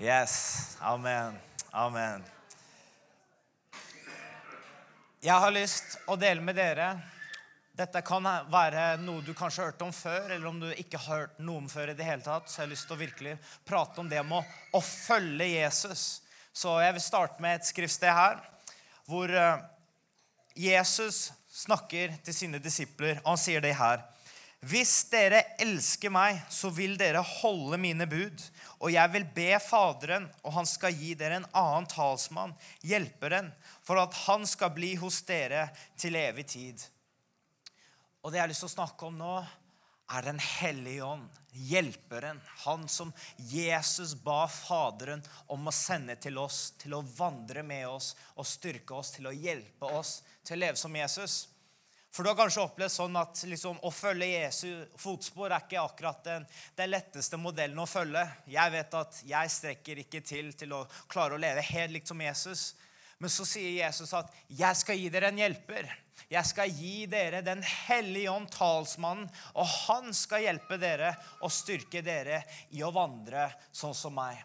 Yes. Amen. Amen. Jeg har lyst å dele med dere Dette kan være noe du kanskje har hørt om før, eller om du ikke har hørt noe om før i det hele tatt. Så jeg har lyst til å virkelig prate om det med å, å følge Jesus. Så jeg vil starte med et skriftsted her hvor eh, Jesus snakker til sine disipler, og han sier det her. Hvis dere elsker meg, så vil dere holde mine bud. Og jeg vil be Faderen, og han skal gi dere en annen talsmann, hjelperen, for at han skal bli hos dere til evig tid. Og det jeg har lyst til å snakke om nå, er Den hellige ånd, hjelperen. Han som Jesus ba Faderen om å sende til oss, til å vandre med oss og styrke oss, til å hjelpe oss til å leve som Jesus. For du har kanskje opplevd sånn at liksom, å følge Jesu fotspor er ikke akkurat den, den, letteste modellen å følge. Jeg vet at jeg strekker ikke til til å klare å leve helt likt som Jesus. Men så sier Jesus at 'jeg skal gi dere en hjelper'. Jeg skal gi dere Den hellige ånd, talsmannen, og han skal hjelpe dere og styrke dere i å vandre sånn som meg.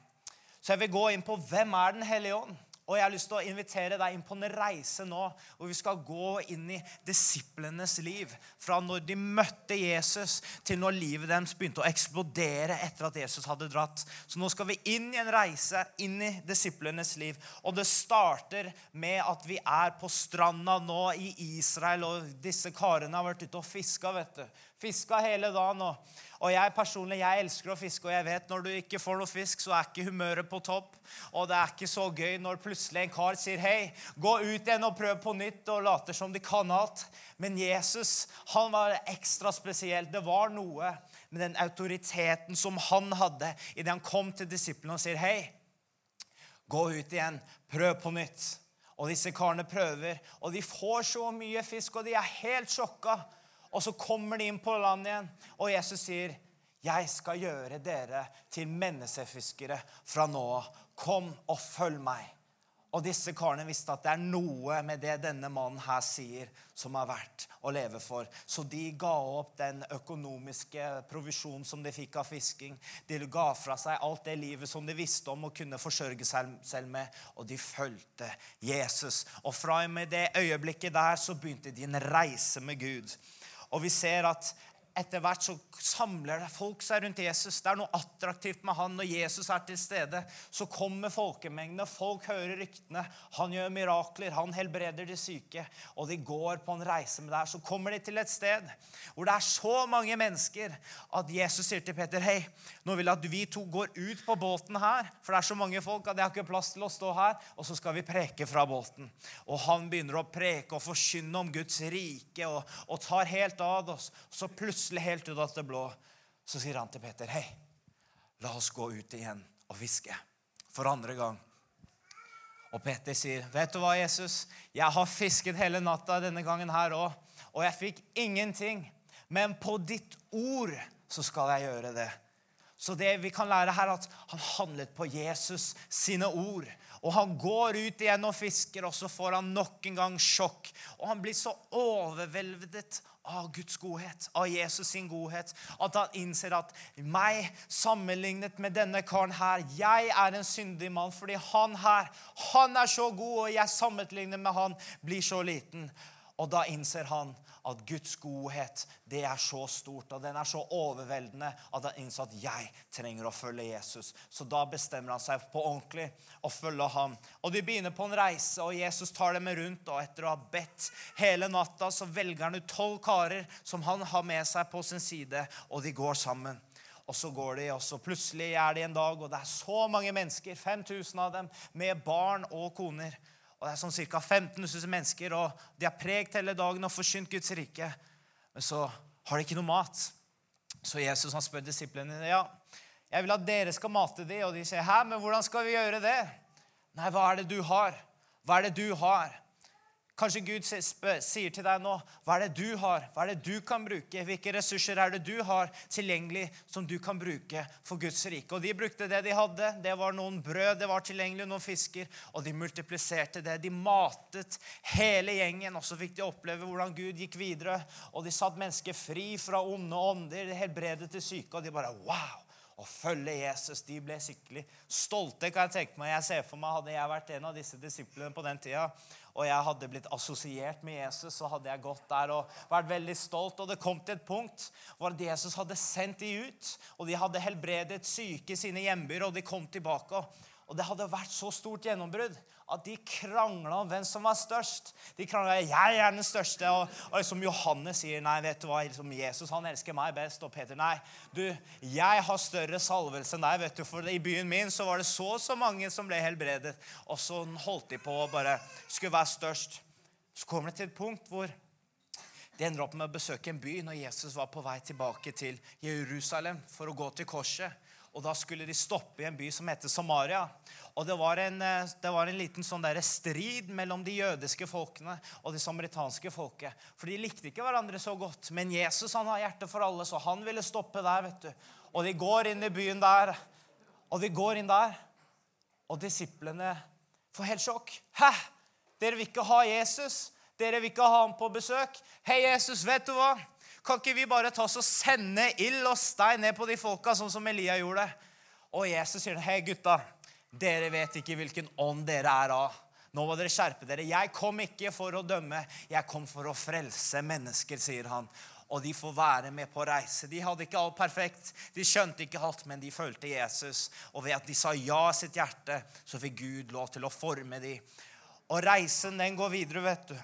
Så jeg vil gå inn på hvem er Den hellige ånd. Og jeg har lyst til å invitere deg inn på en reise nå hvor vi skal gå inn i disiplenes liv. Fra når de møtte Jesus, til når livet deres begynte å eksplodere etter at Jesus hadde dratt. Så nå skal vi inn i en reise inn i disiplenes liv. Og det starter med at vi er på stranda nå i Israel, og disse karene har vært ute og fiska, vet du. Fiska hele dagen. og og jeg personlig, jeg elsker å fiske, og jeg vet når du ikke får noe fisk, så er ikke humøret på topp. Og det er ikke så gøy når plutselig en kar sier hei, gå ut igjen og prøv på nytt, og later som de kan alt. Men Jesus han var ekstra spesiell. Det var noe med den autoriteten som han hadde idet han kom til disiplene og sier hei, gå ut igjen, prøv på nytt. Og disse karene prøver, og de får så mye fisk, og de er helt sjokka. Og så kommer de inn på land igjen, og Jesus sier, 'Jeg skal gjøre dere til menneskefiskere fra nå av. Kom og følg meg.' Og disse karene visste at det er noe med det denne mannen her sier, som er verdt å leve for. Så de ga opp den økonomiske provisjonen som de fikk av fisking. De ga fra seg alt det livet som de visste om å kunne forsørge seg selv med, og de fulgte Jesus. Og fra og med det øyeblikket der så begynte de en reise med Gud. Og vi ser at etter hvert så samler folk seg rundt Jesus. Det er noe attraktivt med han. Når Jesus er til stede, så kommer folkemengdene. Folk hører ryktene. Han gjør mirakler. Han helbreder de syke. Og de går på en reise med det her. Så kommer de til et sted hvor det er så mange mennesker at Jesus sier til Peter hei, nå vil jeg at vi to går ut på båten her, for det er så mange folk at jeg har ikke plass til å stå her. Og så skal vi preke fra båten. Og han begynner å preke og forkynne om Guds rike og, og tar helt av oss. Så plutselig plutselig helt ut av det blå så sier han til Peter, 'Hei, la oss gå ut igjen og fiske.' For andre gang. Og Peter sier, 'Vet du hva, Jesus? Jeg har fisket hele natta denne gangen her òg, og jeg fikk ingenting. Men på ditt ord så skal jeg gjøre det.' Så det vi kan lære her, er at han handlet på Jesus sine ord. Og han går ut igjen og fisker, og så får han nok en gang sjokk. Og han blir så overveldet av Guds godhet, av Jesus sin godhet, at han innser at meg, sammenlignet med denne karen her Jeg er en syndig mann fordi han her, han er så god, og jeg sammenlignet med han blir så liten. Og da innser han at Guds godhet det er så stort og den er så overveldende at han innser at jeg trenger å følge Jesus. Så da bestemmer han seg på ordentlig å følge ham. Og De begynner på en reise, og Jesus tar dem med rundt. og Etter å ha bedt hele natta så velger han ut tolv karer som han har med seg på sin side, og de går sammen. Og så går de, og så plutselig er de en dag, og det er så mange mennesker, 5000 av dem, med barn og koner. Og Det er sånn ca. 15 000 mennesker, og de har pregt hele dagen og forsynt Guds rike. Men så har de ikke noe mat. Så Jesus han spør disiplene ja, jeg vil at dere skal mate dem. Og de sier, 'Hæ, men hvordan skal vi gjøre det?' Nei, hva er det du har? Hva er det du har? Kanskje Gud sier til deg nå hva er det du har, hva er det du kan bruke? Hvilke ressurser er det du har tilgjengelig som du kan bruke for Guds rike? Og De brukte det de hadde. Det var noen brød, det var tilgjengelig, noen fisker. Og de multipliserte det. De matet hele gjengen. Og så fikk de oppleve hvordan Gud gikk videre. Og de satt mennesker fri fra onde ånder, de helbredet til syke. Og de bare Wow! å følge Jesus. De ble skikkelig stolte. kan Jeg tenke meg. Jeg ser for meg, Hadde jeg vært en av disse disiplene på den tida, og jeg hadde blitt assosiert med Jesus, så hadde jeg gått der og vært veldig stolt. Og det kom til et punkt hvor Jesus hadde sendt de ut, og de hadde helbredet syke i sine hjembyer, og de kom tilbake. Og det hadde vært så stort gjennombrudd at de krangla om hvem som var størst. De krangla 'Jeg er den største', og, og som Johannes sier 'Nei, vet du hva, som Jesus han elsker meg best', og Peter 'Nei, du, jeg har større salvelse enn deg', vet du, for i byen min så var det så og så mange som ble helbredet, og så holdt de på å bare skulle være størst. Så kommer det til et punkt hvor de ender opp med å besøke en by når Jesus var på vei tilbake til Jerusalem for å gå til korset. Og Da skulle de stoppe i en by som heter Samaria. Og Det var en, eh, det var en liten sånn der strid mellom de jødiske folkene og det samaritanske folket. For de likte ikke hverandre så godt. Men Jesus han har hjerte for alle, så han ville stoppe der. vet du. Og de går inn i byen der. Og de går inn der, og disiplene får helt sjokk. Hæ? Dere vil ikke ha Jesus? Dere vil ikke ha ham på besøk? Hei, Jesus, vet du hva? Kan ikke vi bare ta oss og sende ild og stein ned på de folka, sånn som Elia gjorde? Og Jesus sier, hei, gutta, dere vet ikke hvilken ånd dere er av. Nå må dere skjerpe dere. Jeg kom ikke for å dømme, jeg kom for å frelse mennesker, sier han. Og de får være med på reise. De hadde ikke alt perfekt, de skjønte ikke alt, men de følte Jesus. Og ved at de sa ja i sitt hjerte, så fikk Gud lov til å forme dem. Og reisen, den går videre, vet du.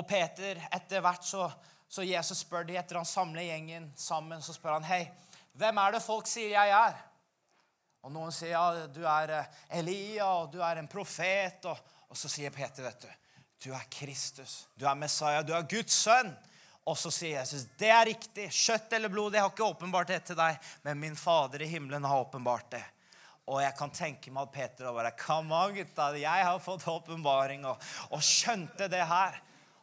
Og Peter, etter hvert så så Jesus spør de etter han samler gjengen sammen, så spør han, hei, hvem er det folk sier jeg er? Og noen sier ja, du er eh, Elia, og du er en profet. Og, og så sier Peter, vet du, du er Kristus, du er Messiah, du er Guds sønn. Og så sier Jesus, det er riktig. Kjøtt eller blod, det har ikke åpenbart det til deg, men min Fader i himmelen har åpenbart det. Og jeg kan tenke meg at Peter bare Come on, gutta. Jeg har fått åpenbaring og, og skjønte det her.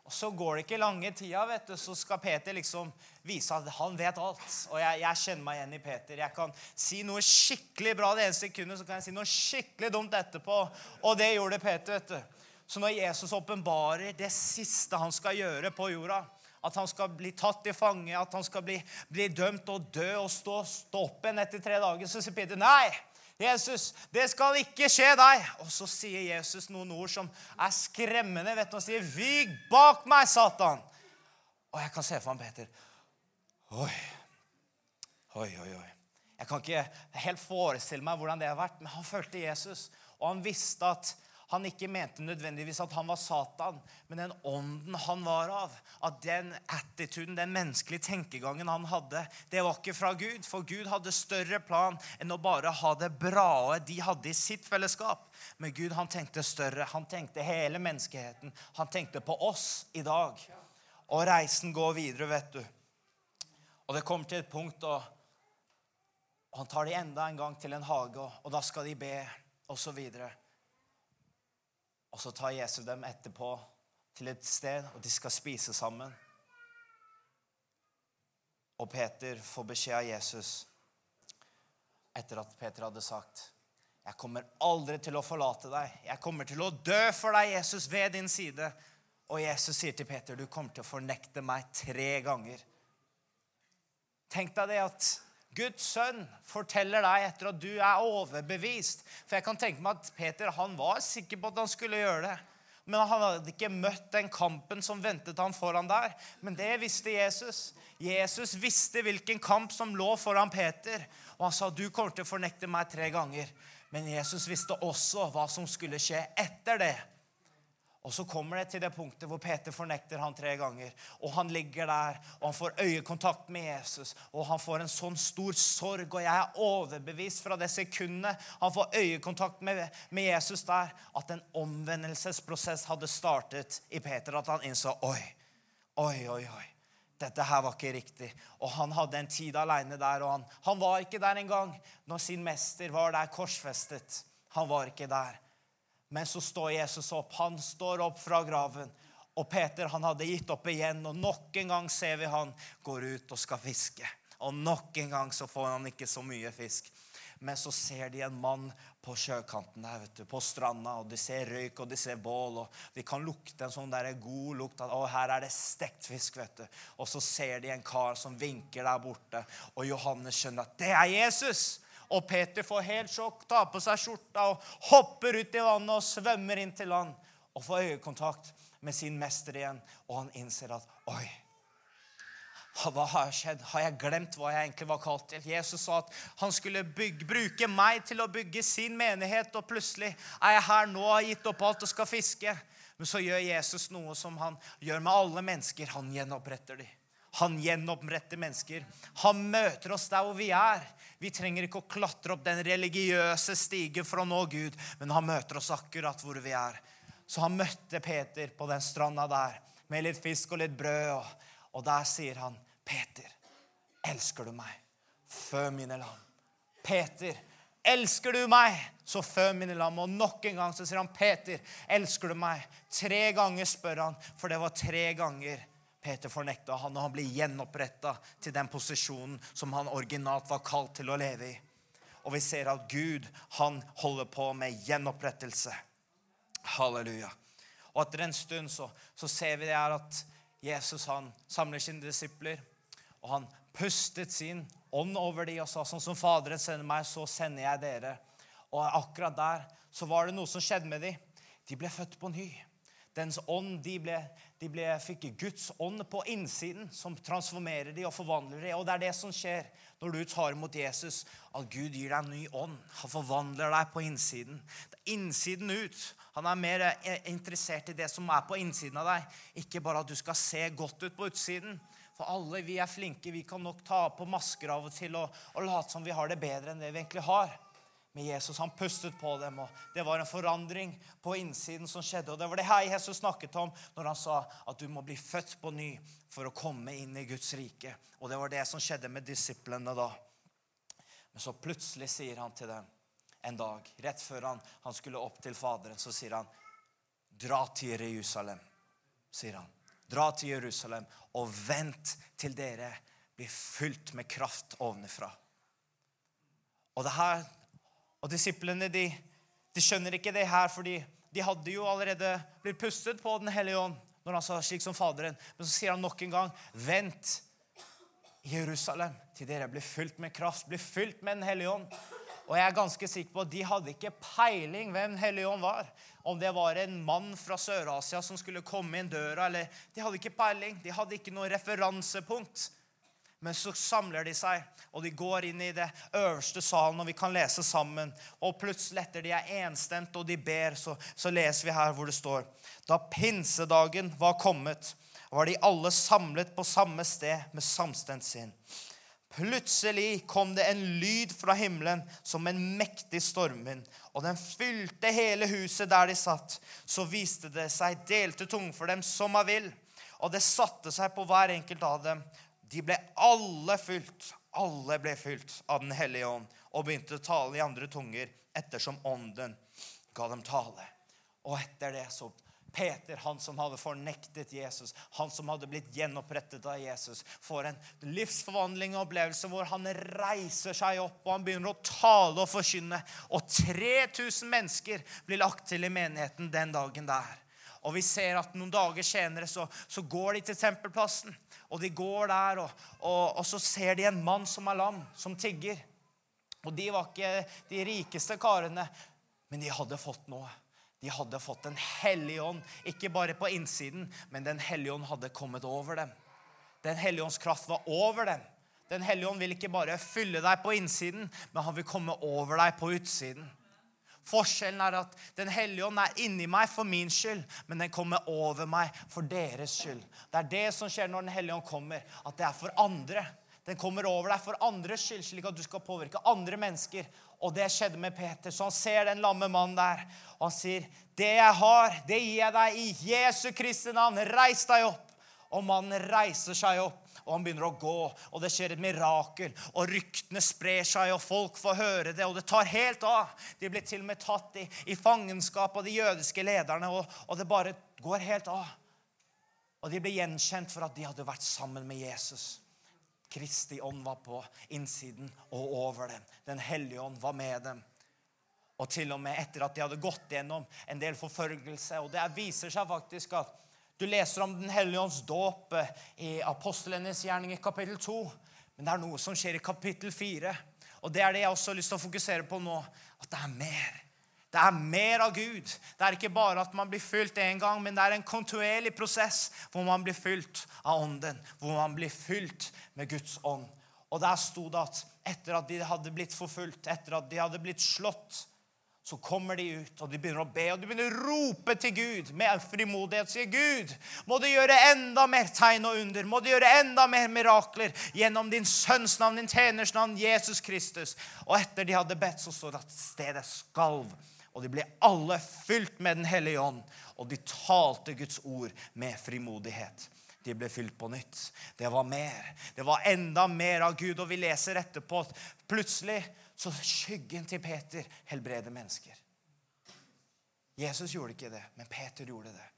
Og Så går det ikke lange tida, vet du, så skal Peter liksom vise at han vet alt. Og jeg, jeg, kjenner meg igjen i Peter. Jeg kan si noe skikkelig bra det ene sekundet, så kan jeg si noe skikkelig dumt etterpå. Og det gjorde Peter. vet du. Så når Jesus åpenbarer det siste han skal gjøre på jorda, at han skal bli tatt i fange, at han skal bli, bli dømt og dø og stå, stå opp igjen etter tre dager, så sier Peter nei. 'Jesus, det skal ikke skje deg.' Og så sier Jesus noen ord som er skremmende. vet du, Han sier, 'Vig bak meg, Satan'. Og jeg kan se for meg Peter. Oi, oi, oi. oi. Jeg kan ikke helt forestille meg hvordan det har vært, men han følte Jesus. Og han visste at han ikke mente nødvendigvis at han var Satan, men den ånden han var av. At den attituden, den menneskelige tenkegangen han hadde, det var ikke fra Gud. For Gud hadde større plan enn å bare ha det brae de hadde i sitt fellesskap. Men Gud han tenkte større. Han tenkte hele menneskeheten. Han tenkte på oss i dag. Og reisen går videre, vet du. Og det kommer til et punkt, og, han tar de enda en gang til en hage, og, da skal de be, og så. Og så tar Jesus dem etterpå til et sted, og de skal spise sammen. Og Peter får beskjed av Jesus etter at Peter hadde sagt jeg kommer aldri til å forlate deg. Jeg kommer til å dø for deg, Jesus, ved din side. Og Jesus sier til Peter, du kommer til å fornekte meg tre ganger. Tenk deg det at Guds sønn forteller deg etter at du er overbevist. For jeg kan tenke meg at Peter han var sikker på at han skulle gjøre det. Men han hadde ikke møtt den kampen som ventet han foran der. Men det visste Jesus. Jesus visste hvilken kamp som lå foran Peter. Og han sa, 'Du kommer til å fornekte meg tre ganger.' Men Jesus visste også hva som skulle skje etter det. Og så kommer det til det punktet hvor Peter fornekter han tre ganger. Og han ligger der, og han får øyekontakt med Jesus. Og han får en sånn stor sorg, og jeg er overbevist fra det sekundet han får øyekontakt med, med Jesus der, at en omvendelsesprosess hadde startet i Peter. At han innså oi, oi, oi, oi. Dette her var ikke riktig. Og han hadde en tid aleine der, og han, han var ikke der engang når sin mester var der korsfestet. Han var ikke der. Men så står Jesus opp. Han står opp fra graven. Og Peter han hadde gitt opp igjen, og nok en gang ser vi han går ut og skal fiske. Og nok en gang så får han ikke så mye fisk. Men så ser de en mann på sjøkanten der, vet du, på stranda, og de ser røyk og de ser bål. og De kan lukte en sånn der god lukt at å, her er det stekt fisk. vet du. Og så ser de en kar som vinker der borte, og Johannes skjønner at det er Jesus. Og Peter får helt sjokk, tar på seg skjorta og hopper ut i vannet og svømmer inn til land. Og får øyekontakt med sin mester igjen, og han innser at oi, hva har skjedd? Har jeg glemt hva jeg egentlig var kalt til? Jesus sa at han skulle bygge, bruke meg til å bygge sin menighet, og plutselig er jeg her nå, og har gitt opp alt og skal fiske. Men så gjør Jesus noe som han gjør med alle mennesker. Han gjenoppretter dem. Han gjenoppretter mennesker. Han møter oss der hvor vi er. Vi trenger ikke å klatre opp den religiøse stigen for å nå Gud, men han møter oss akkurat hvor vi er. Så han møtte Peter på den stranda der med litt fisk og litt brød. Og, og der sier han, 'Peter, elsker du meg? Fø mine lam.' Peter, elsker du meg? Så fø mine lam. Og nok en gang så sier han, 'Peter, elsker du meg?' Tre ganger spør han, for det var tre ganger Peter fornekta han, og han blir gjenoppretta til den posisjonen som han originalt var kalt til å leve i. Og vi ser at Gud, han holder på med gjenopprettelse. Halleluja. Og etter en stund så, så ser vi det her at Jesus han samler sine disipler, og han pustet sin ånd over dem og sa sånn som Faderen sender meg, så sender jeg dere. Og akkurat der så var det noe som skjedde med dem. De ble født på ny. Dens ånd, de, ble, de ble, fikk Guds ånd på innsiden, som transformerer dem og forvandler dem. Og det er det som skjer når du tar imot Jesus, at Gud gir deg en ny ånd. Han forvandler deg på innsiden. Det er innsiden ut. Han er mer eh, interessert i det som er på innsiden av deg, ikke bare at du skal se godt ut på utsiden. For alle vi er flinke. Vi kan nok ta på masker av og til og, og late som vi har det bedre enn det vi egentlig har med Jesus. Han pustet på dem, og det var en forandring på innsiden som skjedde. Og det var det her Jesus snakket om når han sa at du må bli født på ny for å komme inn i Guds rike. Og det var det som skjedde med disiplene da. Men så plutselig sier han til dem en dag, rett før han, han skulle opp til Faderen, så sier han, 'Dra til Jerusalem', sier han. Dra til Jerusalem og vent til dere blir fylt med kraft ovenfra. Og det her og disiplene de, de, skjønner ikke det her, fordi de hadde jo allerede blitt pustet på Den hellige ånd når han sa slik som Faderen. Men så sier han nok en gang, vent Jerusalem til dere blir fylt med kraft, blir fylt med Den hellige ånd. Og jeg er ganske sikker på at de hadde ikke peiling hvem Den hellige ånd var. Om det var en mann fra Sør-Asia som skulle komme inn døra, eller De hadde ikke peiling. De hadde ikke noe referansepunkt. Men så samler de seg, og de går inn i det øverste salen, og vi kan lese sammen. Og plutselig, etter de er enstemte og de ber, så, så leser vi her hvor det står Da pinsedagen var kommet, var de alle samlet på samme sted med samstemt sinn. Plutselig kom det en lyd fra himmelen som en mektig stormvind, og den fylte hele huset der de satt. Så viste det seg delte tung for dem som av vill, og det satte seg på hver enkelt av dem. De ble alle fylt, alle ble fylt av Den hellige ånd og begynte å tale i andre tunger ettersom ånden ga dem tale. Og etter det så Peter, han som hadde fornektet Jesus, han som hadde blitt gjenopprettet av Jesus, får en livsforvandling og opplevelse hvor han reiser seg opp og han begynner å tale og forkynne. Og 3000 mennesker blir lagt til i menigheten den dagen der. Og vi ser at noen dager senere så, så går de til tempelplassen. Og de går der, og, og, og, så ser de en mann som er lam, som tigger. Og de var ikke de rikeste karene, men de hadde fått noe. De hadde fått Den hellige ånd, ikke bare på innsiden, men Den hellige ånd hadde kommet over dem. Den hellige ånds kraft var over dem. Den hellige ånd vil ikke bare fylle deg på innsiden, men han vil komme over deg på utsiden. Forskjellen er at Den hellige ånd er inni meg for min skyld, men den kommer over meg for deres skyld. Det er det som skjer når Den hellige ånd kommer, at det er for andre. Den kommer over deg for andres skyld, slik at du skal påvirke andre mennesker. Og det skjedde med Peter. Så han ser den lamme mannen der, og han sier, 'Det jeg har, det gir jeg deg i Jesu Kristi navn. Reis deg opp.' Og mannen reiser seg opp og han begynner å gå, og det skjer et mirakel. Og ryktene sprer seg, og folk får høre det, og det tar helt av. De blir til og med tatt i, i fangenskap av de jødiske lederne, og, og det bare går helt av. Og de ble gjenkjent for at de hadde vært sammen med Jesus. Kristi ånd var på innsiden og over dem. Den hellige ånd var med dem. Og til og med etter at de hadde gått gjennom en del forfølgelse. Og det viser seg faktisk at du leser om Den hellige ånds dåp eh, i apostlenes gjerning i kapittel 2. Men det er noe som skjer i kapittel 4. Og det er det jeg også har lyst til å fokusere på nå. At det er mer. Det er mer av Gud. Det er ikke bare at man blir fylt én gang, men det er en kontinuerlig prosess hvor man blir fylt av Ånden. Hvor man blir fylt med Guds ånd. Og der sto det at etter at de hadde blitt forfulgt, etter at de hadde blitt slått, så kommer de ut, og de begynner å be, og de begynner å rope til Gud med frimodighet. Sier, 'Gud, må du gjøre enda mer tegn og under.' 'Må du gjøre enda mer mirakler gjennom din sønns navn, din tjeners navn, Jesus Kristus.' Og etter de hadde bedt, så står det at stedet skalv. Og de ble alle fylt med Den hellige ånd, og de talte Guds ord med frimodighet. De ble fylt på nytt. Det var mer. Det var enda mer av Gud. Og vi leser etterpå at plutselig så skyggen til Peter helbreder mennesker. Jesus gjorde ikke det, men Peter gjorde det.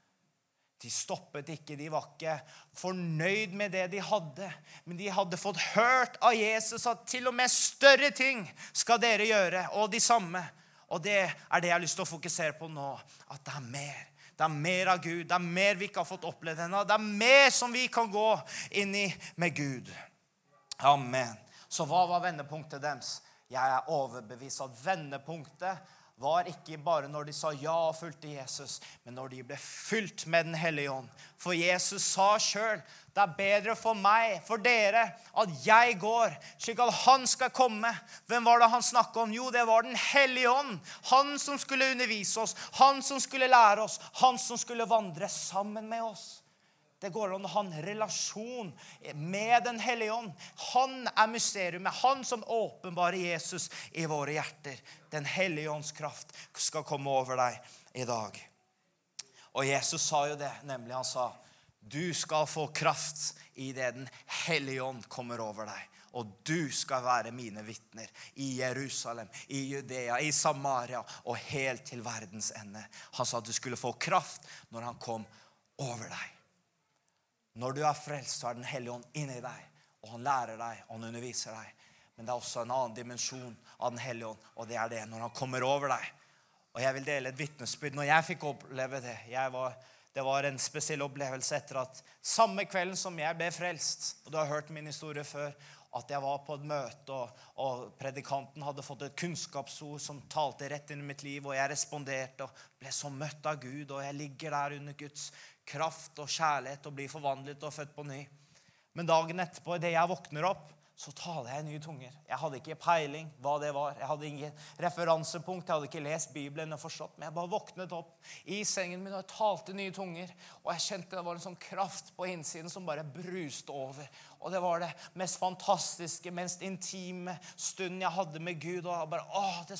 De stoppet ikke, de var ikke fornøyd med det de hadde. Men de hadde fått hørt av Jesus at til og med større ting skal dere gjøre, og de samme. Og det er det jeg har lyst til å fokusere på nå. At det er mer. Det er mer av Gud. Det er mer vi ikke har fått opplevd ennå. Det er mer som vi kan gå inn i med Gud. Amen. Så hva var vendepunktet deres? Jeg er overbevist at vendepunktet var ikke bare når de sa ja og fulgte Jesus, men når de ble fylt med Den hellige ånd. For Jesus sa sjøl det er bedre for meg, for dere, at jeg går, slik at han skal komme. Hvem var det han snakka om? Jo, det var Den hellige ånd. Han som skulle undervise oss, han som skulle lære oss, han som skulle vandre sammen med oss. Det går an å ha en relasjon med Den hellige ånd. Han er mysteriet. Han som åpenbarer Jesus i våre hjerter. Den hellige ånds kraft skal komme over deg i dag. Og Jesus sa jo det, nemlig han sa, 'Du skal få kraft i det Den hellige ånd kommer over deg.' Og du skal være mine vitner i Jerusalem, i Judea, i Samaria og helt til verdens ende. Han sa at du skulle få kraft når han kom over deg. Når du er frelst, så er Den hellige ånd inni deg. Og han lærer deg, og han underviser deg. Men det er også en annen dimensjon av Den hellige ånd, og det er det når han kommer over deg. Og jeg vil dele et vitnesbyrd. Når jeg fikk oppleve det var, Det var en spesiell opplevelse etter at samme kvelden som jeg ble frelst Og du har hørt min historie før. At jeg var på et møte, og, og predikanten hadde fått et kunnskapsord som talte rett inn i mitt liv, og jeg responderte og ble så møtt av Gud, og jeg ligger der under Guds kraft og kjærlighet og blir forvandlet og født på ny. Men dagen etterpå, idet jeg våkner opp, så taler jeg nye tunger. Jeg hadde ikke peiling hva det var. Jeg hadde ingen referansepunkt. Jeg hadde ikke lest Bibelen og forstått, men jeg bare våknet opp i sengen min og jeg talte nye tunger. Og jeg kjente det var en sånn kraft på innsiden som bare bruste over. Og det var det mest fantastiske, mest intime stunden jeg hadde med Gud. Og bare, åh, Det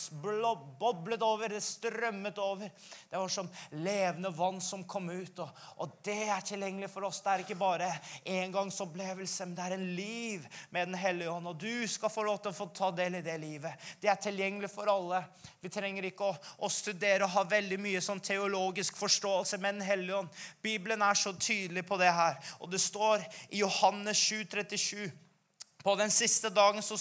boblet over, det strømmet over. Det var som levende vann som kom ut. Og, og det er tilgjengelig for oss. Det er ikke bare engangsopplevelse, men det er en liv med Den hellige ånd. Og du skal få lov til å få ta del i det livet. Det er tilgjengelig for alle. Vi trenger ikke å, å studere og ha veldig mye sånn teologisk forståelse med Den hellige ånd. Bibelen er så tydelig på det her. Og det står i Johannes 7 37. På den siste dagen, så,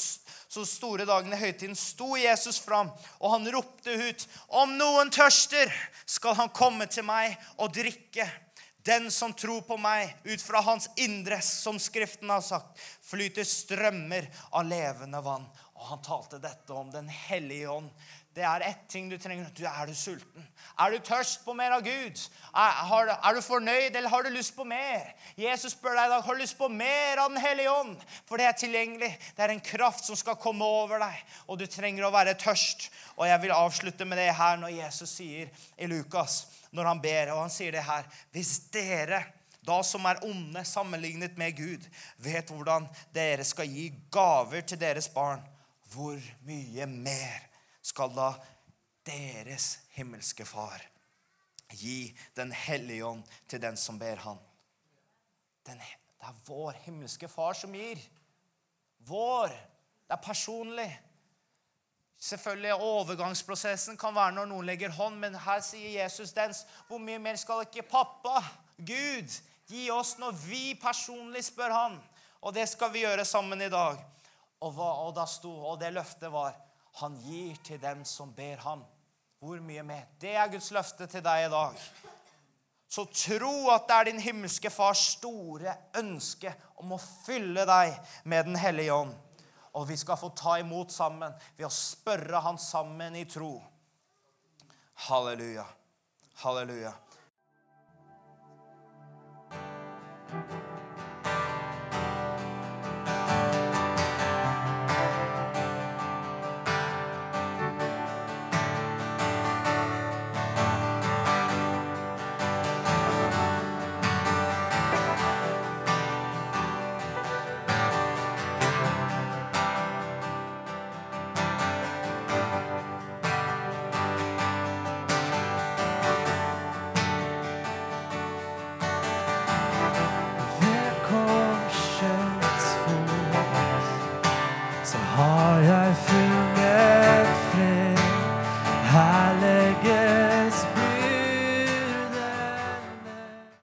så store dagen i høytiden, sto Jesus fram, og han ropte ut, 'Om noen tørster, skal han komme til meg og drikke.' Den som tror på meg, ut fra hans indre, som Skriften har sagt, flyter strømmer av levende vann. Og han talte dette om Den hellige ånd. Det er ett ting du trenger. Du, er du sulten? Er du tørst på mer av Gud? Er, er, du fornøyd, eller har du lyst på mer? Jesus spør deg i dag har du lyst på mer av Den hellige ånd. For det er tilgjengelig. Det er en kraft som skal komme over deg, og du trenger å være tørst. Og jeg vil avslutte med det her når Jesus sier i Lukas, når han ber, og han sier det her Hvis dere da som er onde sammenlignet med Gud, vet hvordan dere skal gi gaver til deres barn, hvor mye mer skal da deres himmelske Far gi Den hellige ånd til den som ber Han. Den, det er vår himmelske Far som gir. Vår. Det er personlig. Selvfølgelig Overgangsprosessen kan være når noen legger hånd, men her sier Jesus dens. Hvor mye mer skal ikke pappa, Gud, gi oss når vi personlig spør Han? Og det skal vi gjøre sammen i dag. Og, hva, og, sto, og det løftet var han gir til dem som ber ham. Hvor mye mer? Det er Guds løfte til deg i dag. Så tro at det er din himmelske fars store ønske om å fylle deg med Den hellige ånd. Og vi skal få ta imot sammen ved å spørre Han sammen i tro. Halleluja. Halleluja.